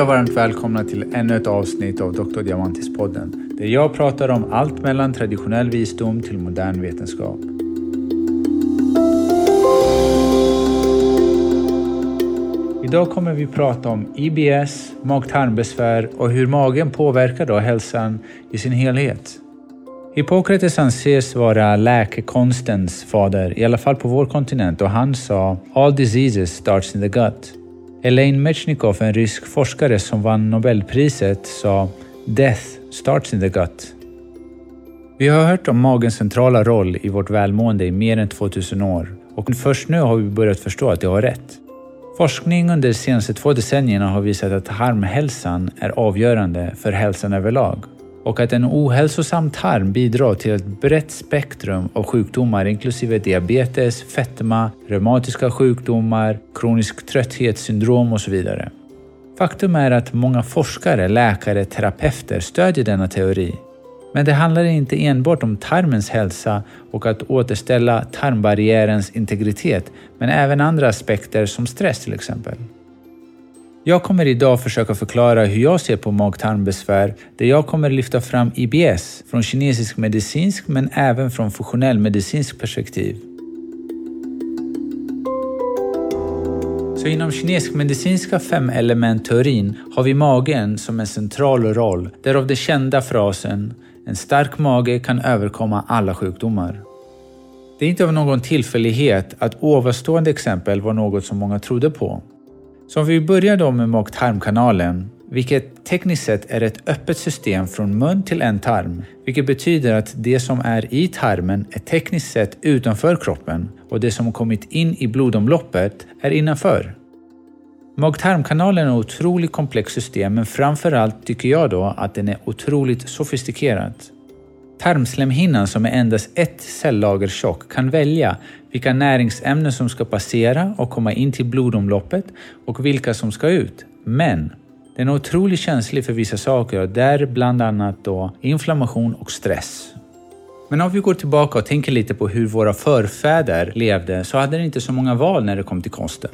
Hej och varmt välkomna till ännu ett avsnitt av Dr. Diamantis-podden där jag pratar om allt mellan traditionell visdom till modern vetenskap. Idag kommer vi prata om IBS, mag-tarmbesvär och hur magen påverkar då hälsan i sin helhet. Hippokrates anses vara läkekonstens fader, i alla fall på vår kontinent och han sa “All diseases starts in the gut”. Elaine Mechnikov, en rysk forskare som vann Nobelpriset, sa “Death starts in the gut”. Vi har hört om magens centrala roll i vårt välmående i mer än 2000 år och först nu har vi börjat förstå att det har rätt. Forskning under de senaste två decennierna har visat att harmhälsan är avgörande för hälsan överlag och att en ohälsosam tarm bidrar till ett brett spektrum av sjukdomar inklusive diabetes, fetma, reumatiska sjukdomar, kronisk trötthetssyndrom och så vidare. Faktum är att många forskare, läkare, terapeuter stödjer denna teori. Men det handlar inte enbart om tarmens hälsa och att återställa tarmbarriärens integritet, men även andra aspekter som stress till exempel. Jag kommer idag försöka förklara hur jag ser på mag-tarmbesvär där jag kommer lyfta fram IBS från kinesisk medicinsk men även från funktionell medicinsk perspektiv. Så inom kinesisk medicinska fem element-teorin har vi magen som en central roll, därav den kända frasen “en stark mage kan överkomma alla sjukdomar”. Det är inte av någon tillfällighet att ovanstående exempel var något som många trodde på. Så om vi börjar då med mag-tarmkanalen, vilket tekniskt sett är ett öppet system från mun till en tarm, vilket betyder att det som är i tarmen är tekniskt sett utanför kroppen och det som kommit in i blodomloppet är innanför. Mag-tarmkanalen är ett otroligt komplext system men framförallt tycker jag då att den är otroligt sofistikerad. Tarmslemhinnan som är endast ett cellager tjock kan välja vilka näringsämnen som ska passera och komma in till blodomloppet och vilka som ska ut. Men den är otroligt känslig för vissa saker där bland annat då inflammation och stress. Men om vi går tillbaka och tänker lite på hur våra förfäder levde så hade de inte så många val när det kom till kosten.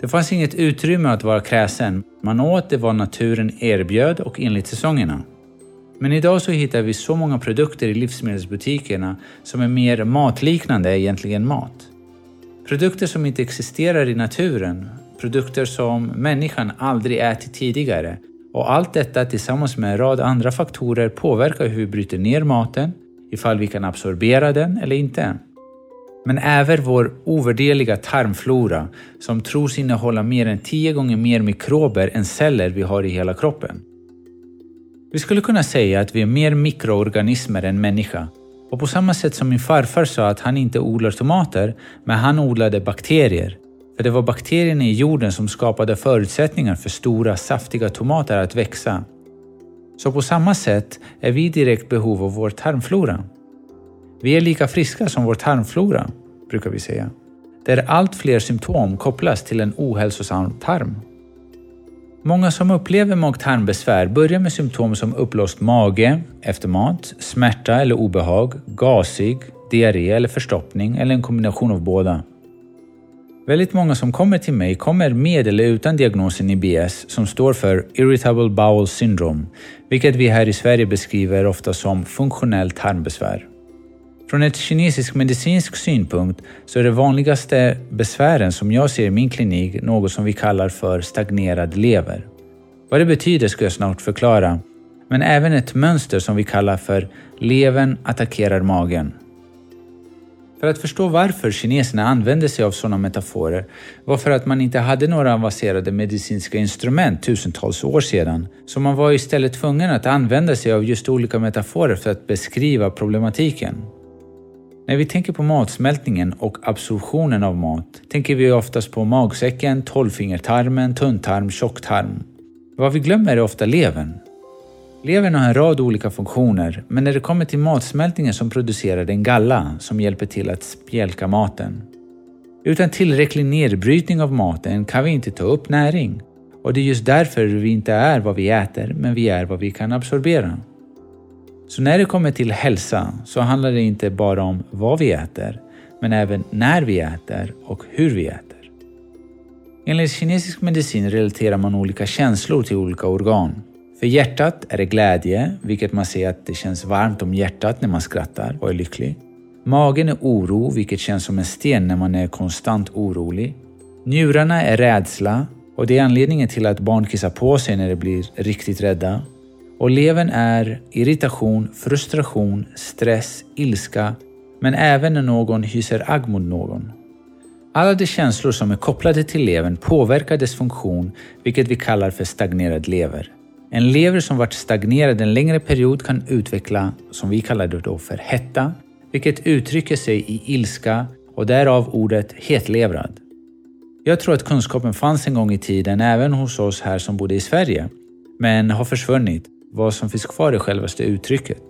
Det fanns inget utrymme att vara kräsen. Man åt det vad naturen erbjöd och enligt säsongerna. Men idag så hittar vi så många produkter i livsmedelsbutikerna som är mer matliknande egentligen mat. Produkter som inte existerar i naturen, produkter som människan aldrig ätit tidigare och allt detta tillsammans med en rad andra faktorer påverkar hur vi bryter ner maten, ifall vi kan absorbera den eller inte. Men även vår ovärderliga tarmflora som tros innehålla mer än 10 gånger mer mikrober än celler vi har i hela kroppen. Vi skulle kunna säga att vi är mer mikroorganismer än människa. Och på samma sätt som min farfar sa att han inte odlar tomater, men han odlade bakterier. För det var bakterierna i jorden som skapade förutsättningar för stora, saftiga tomater att växa. Så på samma sätt är vi i direkt behov av vår tarmflora. Vi är lika friska som vår tarmflora, brukar vi säga. Där allt fler symptom kopplas till en ohälsosam tarm. Många som upplever mag-tarmbesvär börjar med symptom som uppblåst mage efter mat, smärta eller obehag, gasig, diarré eller förstoppning eller en kombination av båda. Väldigt många som kommer till mig kommer med eller utan diagnosen IBS som står för Irritable Bowel Syndrome, vilket vi här i Sverige beskriver ofta som funktionellt tarmbesvär. Från ett kinesisk medicinsk synpunkt så är det vanligaste besvären som jag ser i min klinik något som vi kallar för stagnerad lever. Vad det betyder ska jag snart förklara, men även ett mönster som vi kallar för levern attackerar magen. För att förstå varför kineserna använde sig av sådana metaforer var för att man inte hade några avancerade medicinska instrument tusentals år sedan, så man var istället tvungen att använda sig av just olika metaforer för att beskriva problematiken. När vi tänker på matsmältningen och absorptionen av mat tänker vi oftast på magsäcken, tolvfingertarmen, tunntarm, tjocktarm. Vad vi glömmer är ofta levern. Levern har en rad olika funktioner, men när det kommer till matsmältningen som producerar den galla som hjälper till att spjälka maten. Utan tillräcklig nedbrytning av maten kan vi inte ta upp näring. Och det är just därför vi inte är vad vi äter, men vi är vad vi kan absorbera. Så när det kommer till hälsa så handlar det inte bara om vad vi äter, men även när vi äter och hur vi äter. Enligt kinesisk medicin relaterar man olika känslor till olika organ. För hjärtat är det glädje, vilket man ser att det känns varmt om hjärtat när man skrattar och är lycklig. Magen är oro, vilket känns som en sten när man är konstant orolig. Njurarna är rädsla och det är anledningen till att barn kissar på sig när de blir riktigt rädda. Och levern är irritation, frustration, stress, ilska, men även när någon hyser agg mot någon. Alla de känslor som är kopplade till levern påverkar dess funktion, vilket vi kallar för stagnerad lever. En lever som varit stagnerad en längre period kan utveckla, som vi kallar det då för hetta, vilket uttrycker sig i ilska och därav ordet hetlevrad. Jag tror att kunskapen fanns en gång i tiden även hos oss här som bodde i Sverige, men har försvunnit. Vad som finns kvar i självaste uttrycket.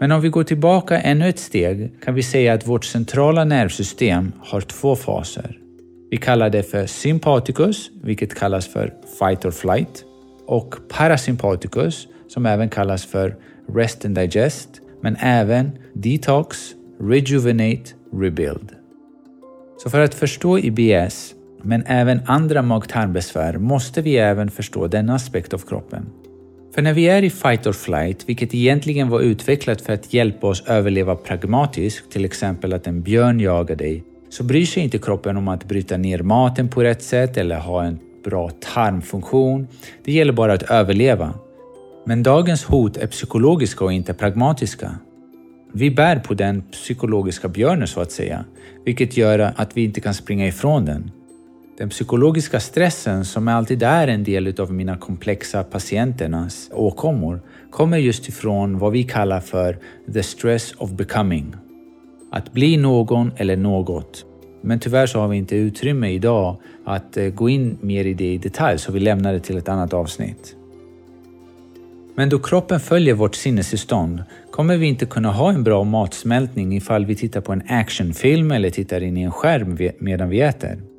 Men om vi går tillbaka ännu ett steg kan vi säga att vårt centrala nervsystem har två faser. Vi kallar det för sympaticus, vilket kallas för fight or flight, och parasympaticus, som även kallas för rest and digest, men även detox, rejuvenate, rebuild. Så för att förstå IBS, men även andra mag-tarmbesvär, måste vi även förstå denna aspekt av kroppen. För när vi är i fight or flight, vilket egentligen var utvecklat för att hjälpa oss överleva pragmatiskt, till exempel att en björn jagar dig, så bryr sig inte kroppen om att bryta ner maten på rätt sätt eller ha en bra tarmfunktion. Det gäller bara att överleva. Men dagens hot är psykologiska och inte pragmatiska. Vi bär på den psykologiska björnen så att säga, vilket gör att vi inte kan springa ifrån den. Den psykologiska stressen, som alltid är en del av mina komplexa patienternas åkommor, kommer just ifrån vad vi kallar för the stress of becoming. Att bli någon eller något. Men tyvärr så har vi inte utrymme idag att eh, gå in mer i det i detalj, så vi lämnar det till ett annat avsnitt. Men då kroppen följer vårt sinnestillstånd kommer vi inte kunna ha en bra matsmältning ifall vi tittar på en actionfilm eller tittar in i en skärm medan vi äter.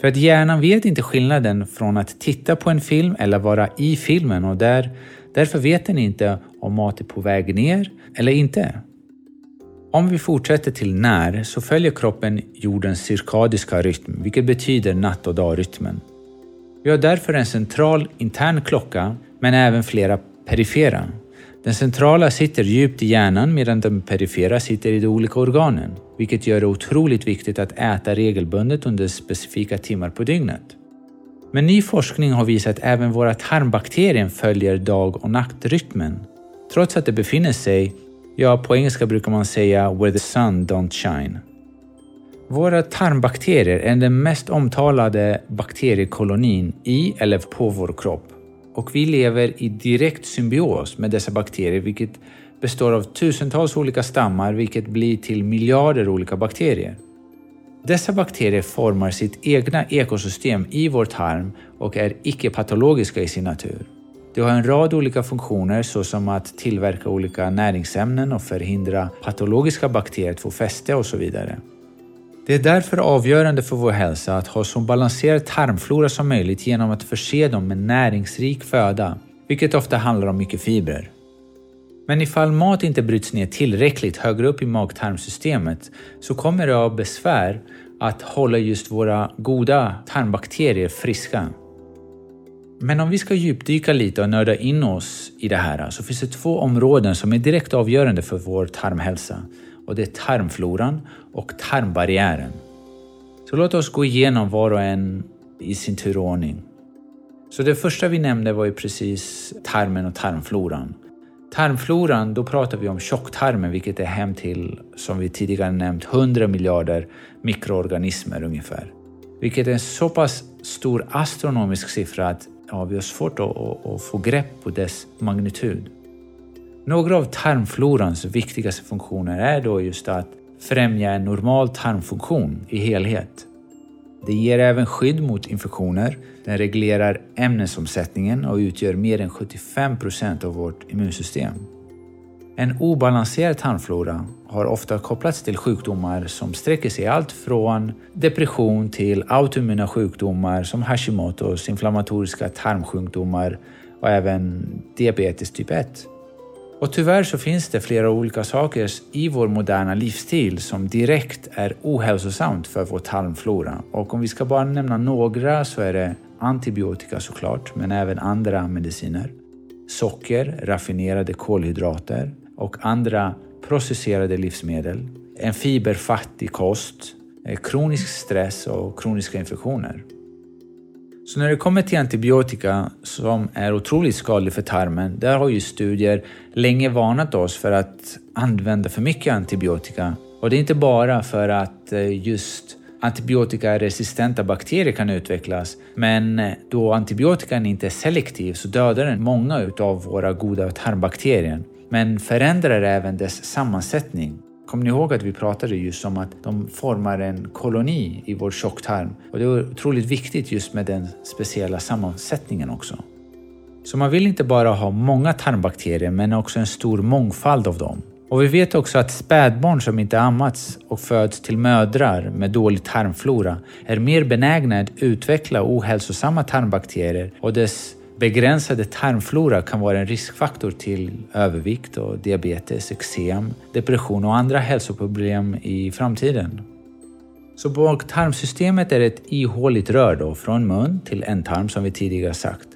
För att hjärnan vet inte skillnaden från att titta på en film eller vara i filmen och där, därför vet den inte om mat är på väg ner eller inte. Om vi fortsätter till när så följer kroppen jordens cirkadiska rytm, vilket betyder natt och dagrytmen. Vi har därför en central intern klocka, men även flera perifera. Den centrala sitter djupt i hjärnan medan den perifera sitter i de olika organen, vilket gör det otroligt viktigt att äta regelbundet under specifika timmar på dygnet. Men ny forskning har visat att även våra tarmbakterier följer dag och nattrytmen, trots att de befinner sig, ja på engelska brukar man säga “where the sun don't shine”. Våra tarmbakterier är den mest omtalade bakteriekolonin i eller på vår kropp och vi lever i direkt symbios med dessa bakterier vilket består av tusentals olika stammar vilket blir till miljarder olika bakterier. Dessa bakterier formar sitt egna ekosystem i vår tarm och är icke-patologiska i sin natur. De har en rad olika funktioner såsom att tillverka olika näringsämnen och förhindra patologiska bakterier att få fäste och så vidare. Det är därför avgörande för vår hälsa att ha så balanserad tarmflora som möjligt genom att förse dem med näringsrik föda, vilket ofta handlar om mycket fibrer. Men ifall mat inte bryts ner tillräckligt högre upp i mag-tarmsystemet så kommer det av besvär att hålla just våra goda tarmbakterier friska. Men om vi ska djupdyka lite och nörda in oss i det här så finns det två områden som är direkt avgörande för vår tarmhälsa och det är tarmfloran och tarmbarriären. Så låt oss gå igenom var och en i sin turordning. Så det första vi nämnde var ju precis tarmen och tarmfloran. Tarmfloran, då pratar vi om tjocktarmen vilket är hem till, som vi tidigare nämnt, 100 miljarder mikroorganismer ungefär. Vilket är en så pass stor astronomisk siffra att ja, vi har svårt att, att, att få grepp på dess magnitud. Några av tarmflorans viktigaste funktioner är då just att främja en normal tarmfunktion i helhet. Det ger även skydd mot infektioner, den reglerar ämnesomsättningen och utgör mer än 75 procent av vårt immunsystem. En obalanserad tarmflora har ofta kopplats till sjukdomar som sträcker sig allt från depression till autoimmuna sjukdomar som Hashimoto's, inflammatoriska tarmsjukdomar och även diabetes typ 1. Och tyvärr så finns det flera olika saker i vår moderna livsstil som direkt är ohälsosamt för vår tarmflora. Och om vi ska bara nämna några så är det antibiotika såklart, men även andra mediciner. Socker, raffinerade kolhydrater och andra processerade livsmedel. En fiberfattig kost, eh, kronisk stress och kroniska infektioner. Så när det kommer till antibiotika som är otroligt skadlig för tarmen, där har ju studier länge varnat oss för att använda för mycket antibiotika. Och det är inte bara för att eh, just antibiotikaresistenta bakterier kan utvecklas, men eh, då antibiotikan inte är selektiv så dödar den många av våra goda tarmbakterier, men förändrar även dess sammansättning. Kommer ni ihåg att vi pratade just om att de formar en koloni i vår tjocktarm? Och det är otroligt viktigt just med den speciella sammansättningen också. Så man vill inte bara ha många tarmbakterier men också en stor mångfald av dem. Och vi vet också att spädbarn som inte ammats och föds till mödrar med dålig tarmflora är mer benägna att utveckla ohälsosamma tarmbakterier och dess Begränsade tarmflora kan vara en riskfaktor till övervikt och diabetes, eksem, depression och andra hälsoproblem i framtiden. Så baktarmsystemet är ett ihåligt rör då, från mun till ändtarm som vi tidigare sagt.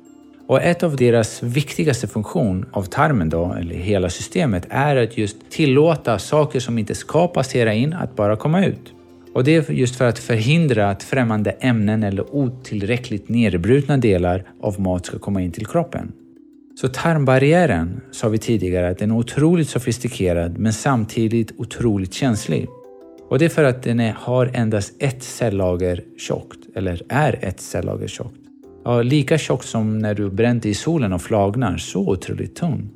Och ett av deras viktigaste funktion av tarmen då, eller hela systemet, är att just tillåta saker som inte ska passera in att bara komma ut. Och det är just för att förhindra att främmande ämnen eller otillräckligt nedbrutna delar av mat ska komma in till kroppen. Så tarmbarriären, sa vi tidigare, att den är otroligt sofistikerad men samtidigt otroligt känslig. Och det är för att den är, har endast ett cellager tjockt, eller är ett cellager tjockt. Ja, lika tjockt som när du bränt i solen och flagnar, så otroligt tunn.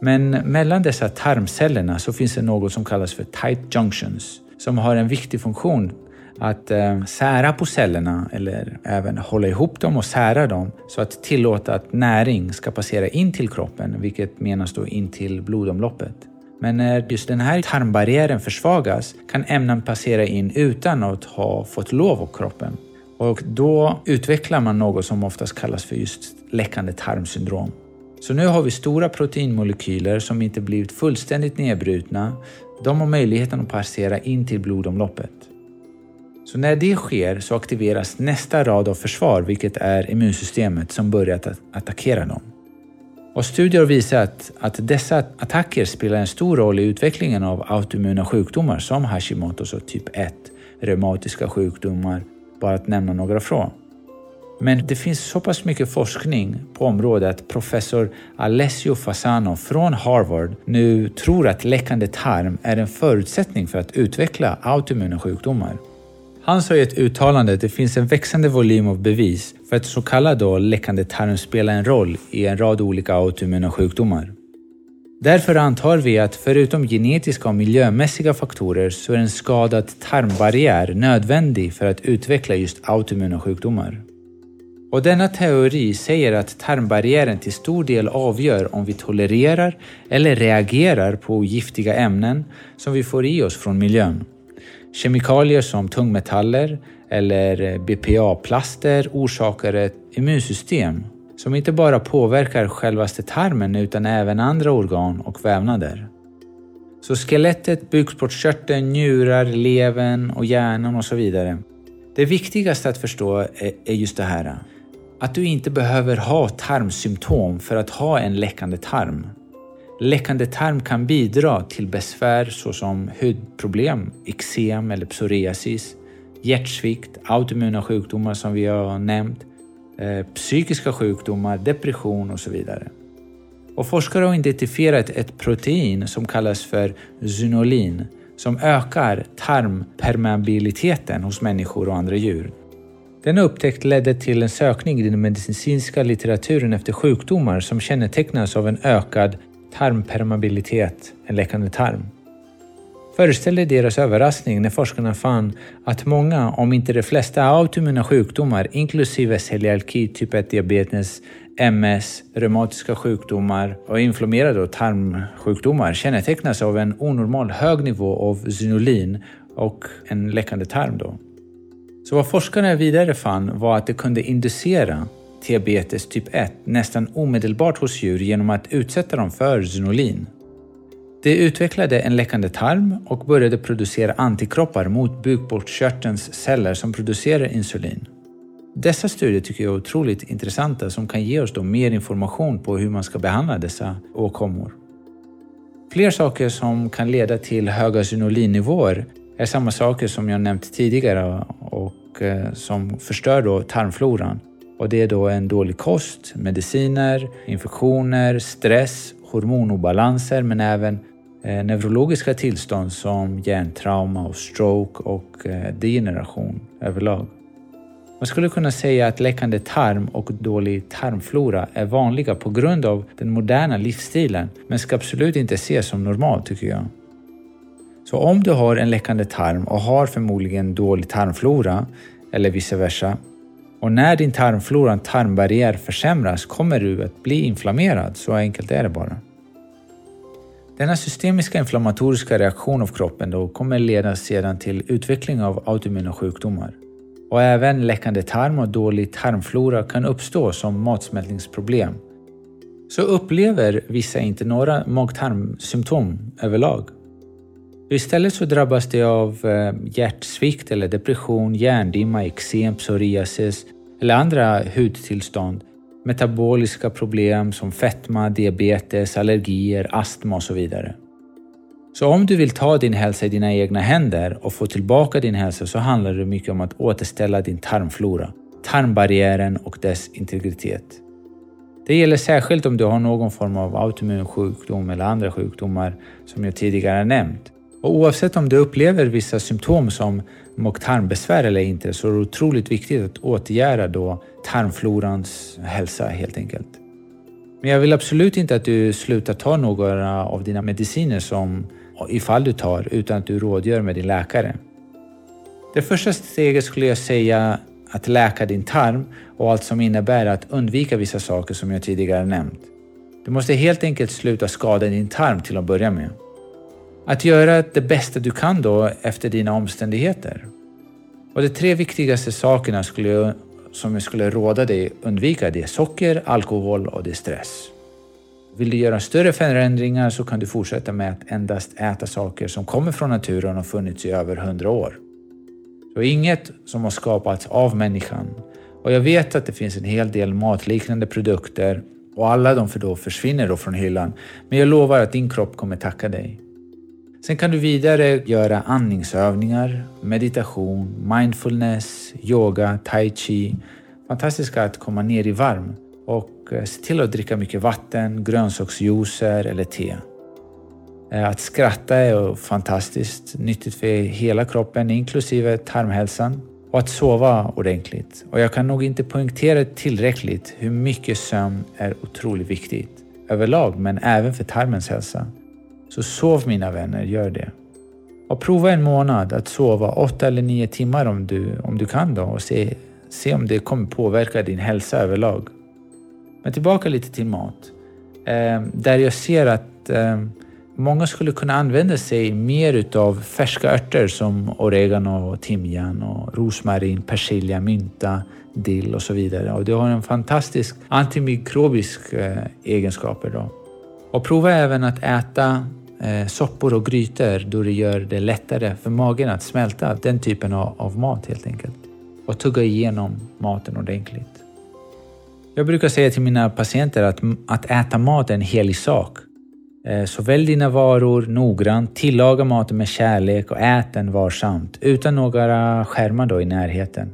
Men mellan dessa tarmcellerna så finns det något som kallas för tight junctions som har en viktig funktion att eh, sära på cellerna eller även hålla ihop dem och sära dem så att tillåta att näring ska passera in till kroppen, vilket menas då in till blodomloppet. Men när just den här tarmbarriären försvagas kan ämnen passera in utan att ha fått lov av kroppen. Och då utvecklar man något som oftast kallas för just läckande tarmsyndrom. Så nu har vi stora proteinmolekyler som inte blivit fullständigt nedbrutna de har möjligheten att passera in till blodomloppet. Så när det sker så aktiveras nästa rad av försvar, vilket är immunsystemet som börjar att attackera dem. Och studier har visat att dessa attacker spelar en stor roll i utvecklingen av autoimmuna sjukdomar som Hashimoto's och typ 1, reumatiska sjukdomar, bara att nämna några få. Men det finns så pass mycket forskning på området att professor Alessio Fasano från Harvard nu tror att läckande tarm är en förutsättning för att utveckla autoimmuna sjukdomar. Han sa i ett uttalande att det finns en växande volym av bevis för att så kallad då läckande tarm spelar en roll i en rad olika autoimmuna sjukdomar. Därför antar vi att förutom genetiska och miljömässiga faktorer så är en skadad tarmbarriär nödvändig för att utveckla just autoimmuna sjukdomar. Och denna teori säger att tarmbarriären till stor del avgör om vi tolererar eller reagerar på giftiga ämnen som vi får i oss från miljön. Kemikalier som tungmetaller eller BPA-plaster orsakar ett immunsystem som inte bara påverkar självaste tarmen utan även andra organ och vävnader. Så skelettet, bukspottkörteln, njurar, levern och hjärnan och så vidare. Det viktigaste att förstå är just det här. Att du inte behöver ha tarmsymptom för att ha en läckande tarm. Läckande tarm kan bidra till besvär såsom hudproblem, eksem eller psoriasis, hjärtsvikt, autoimmuna sjukdomar som vi har nämnt, eh, psykiska sjukdomar, depression och så vidare. Och forskare har identifierat ett protein som kallas för zynolin som ökar tarmpermeabiliteten hos människor och andra djur. Denna upptäckt ledde till en sökning i den medicinska litteraturen efter sjukdomar som kännetecknas av en ökad tarmpermeabilitet, en läckande tarm. Föreställ dig deras överraskning när forskarna fann att många, om inte de flesta autoimmuna sjukdomar inklusive celiaki, typ 1-diabetes, MS, reumatiska sjukdomar och inflammerade tarmsjukdomar kännetecknas av en onormal hög nivå av zinolin och en läckande tarm. Då. Så vad forskarna vidare fann var att det kunde inducera diabetes typ 1 nästan omedelbart hos djur genom att utsätta dem för zinolin. Det utvecklade en läckande tarm och började producera antikroppar mot bukspottkörtelns celler som producerar insulin. Dessa studier tycker jag är otroligt intressanta som kan ge oss då mer information på hur man ska behandla dessa åkommor. Fler saker som kan leda till höga zinolinnivåer är samma saker som jag nämnt tidigare och eh, som förstör då tarmfloran. Och det är då en dålig kost, mediciner, infektioner, stress, hormonobalanser men även eh, neurologiska tillstånd som hjärntrauma och stroke och eh, degeneration överlag. Man skulle kunna säga att läckande tarm och dålig tarmflora är vanliga på grund av den moderna livsstilen men ska absolut inte ses som normalt tycker jag. Så om du har en läckande tarm och har förmodligen dålig tarmflora eller vice versa och när din tarmflora och tarmbarriär försämras kommer du att bli inflammerad, så enkelt är det bara. Denna systemiska inflammatoriska reaktion av kroppen då kommer leda sedan till utveckling av autoimmuna sjukdomar. Och även läckande tarm och dålig tarmflora kan uppstå som matsmältningsproblem. Så upplever vissa inte några mag-tarmsymptom överlag. Istället så drabbas de av eh, hjärtsvikt eller depression, hjärndimma, eksem, psoriasis eller andra hudtillstånd, metaboliska problem som fetma, diabetes, allergier, astma och så vidare. Så om du vill ta din hälsa i dina egna händer och få tillbaka din hälsa så handlar det mycket om att återställa din tarmflora, tarmbarriären och dess integritet. Det gäller särskilt om du har någon form av autoimmun sjukdom eller andra sjukdomar som jag tidigare nämnt. Och oavsett om du upplever vissa symptom som mag-tarmbesvär eller inte så är det otroligt viktigt att åtgärda då tarmflorans hälsa helt enkelt. Men jag vill absolut inte att du slutar ta några av dina mediciner som ifall du tar utan att du rådgör med din läkare. Det första steget skulle jag säga att läka din tarm och allt som innebär att undvika vissa saker som jag tidigare nämnt. Du måste helt enkelt sluta skada din tarm till att börja med. Att göra det bästa du kan då efter dina omständigheter. Och de tre viktigaste sakerna skulle jag, som jag skulle råda dig undvika det är socker, alkohol och det är stress. Vill du göra större förändringar så kan du fortsätta med att endast äta saker som kommer från naturen och funnits i över hundra år. Så inget som har skapats av människan. Och jag vet att det finns en hel del matliknande produkter och alla de för då försvinner då från hyllan. Men jag lovar att din kropp kommer tacka dig. Sen kan du vidare göra andningsövningar, meditation, mindfulness, yoga, tai chi. Fantastiska att komma ner i varm och eh, se till att dricka mycket vatten, grönsaksjuicer eller te. Eh, att skratta är fantastiskt nyttigt för hela kroppen inklusive tarmhälsan och att sova ordentligt. Och jag kan nog inte poängtera tillräckligt hur mycket sömn är otroligt viktigt överlag men även för tarmens hälsa. Så sov mina vänner, gör det. Och prova en månad att sova åtta eller nio timmar om du, om du kan då och se, se om det kommer påverka din hälsa överlag. Men tillbaka lite till mat. Eh, där jag ser att eh, många skulle kunna använda sig mer utav färska örter som oregano, timjan, och rosmarin, persilja, mynta, dill och så vidare. Och det har en fantastisk antimikrobisk eh, egenskaper. Då. Och prova även att äta Eh, soppor och grytor då det gör det lättare för magen att smälta den typen av, av mat helt enkelt. Och tugga igenom maten ordentligt. Jag brukar säga till mina patienter att, att äta mat är en helig sak. Eh, så välj dina varor noggrant, tillaga maten med kärlek och ät den varsamt utan några skärmar då i närheten.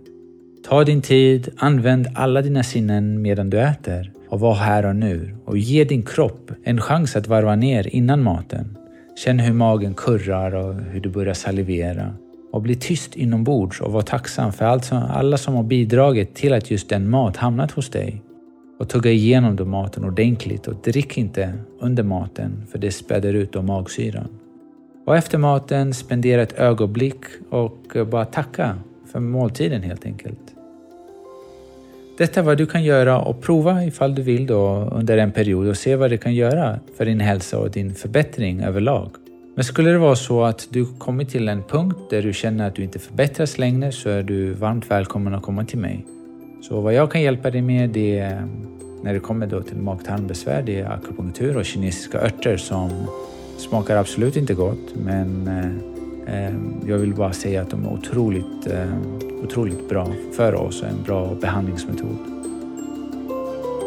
Ta din tid, använd alla dina sinnen medan du äter och var här och nu och ge din kropp en chans att varva ner innan maten. Känn hur magen kurrar och hur du börjar salivera. Och bli tyst inombords och var tacksam för allt som, alla som har bidragit till att just den mat hamnat hos dig. Och tugga igenom då maten ordentligt och drick inte under maten för det späder ut då magsyran. Och efter maten spendera ett ögonblick och bara tacka för måltiden helt enkelt. Detta är vad du kan göra och prova ifall du vill då under en period och se vad det kan göra för din hälsa och din förbättring överlag. Men skulle det vara så att du kommit till en punkt där du känner att du inte förbättras längre så är du varmt välkommen att komma till mig. Så vad jag kan hjälpa dig med det är, mm, när det kommer då till mag-tarmbesvär, det är akupunktur och kinesiska örter som smakar absolut inte gott men eh, Ehm, jag vill bara säga att de är otroligt, ehm, otroligt bra för oss och en bra behandlingsmetod.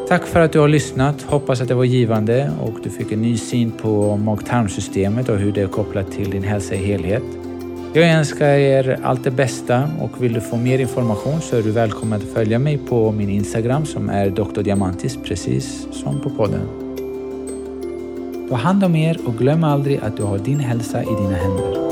Tack för att du har lyssnat. Hoppas att det var givande och du fick en ny syn på mag-tarmsystemet och hur det är kopplat till din hälsa i helhet. Jag önskar er allt det bästa och vill du få mer information så är du välkommen att följa mig på min Instagram som är Dr. Diamantis precis som på podden. Ta hand om er och glöm aldrig att du har din hälsa i dina händer.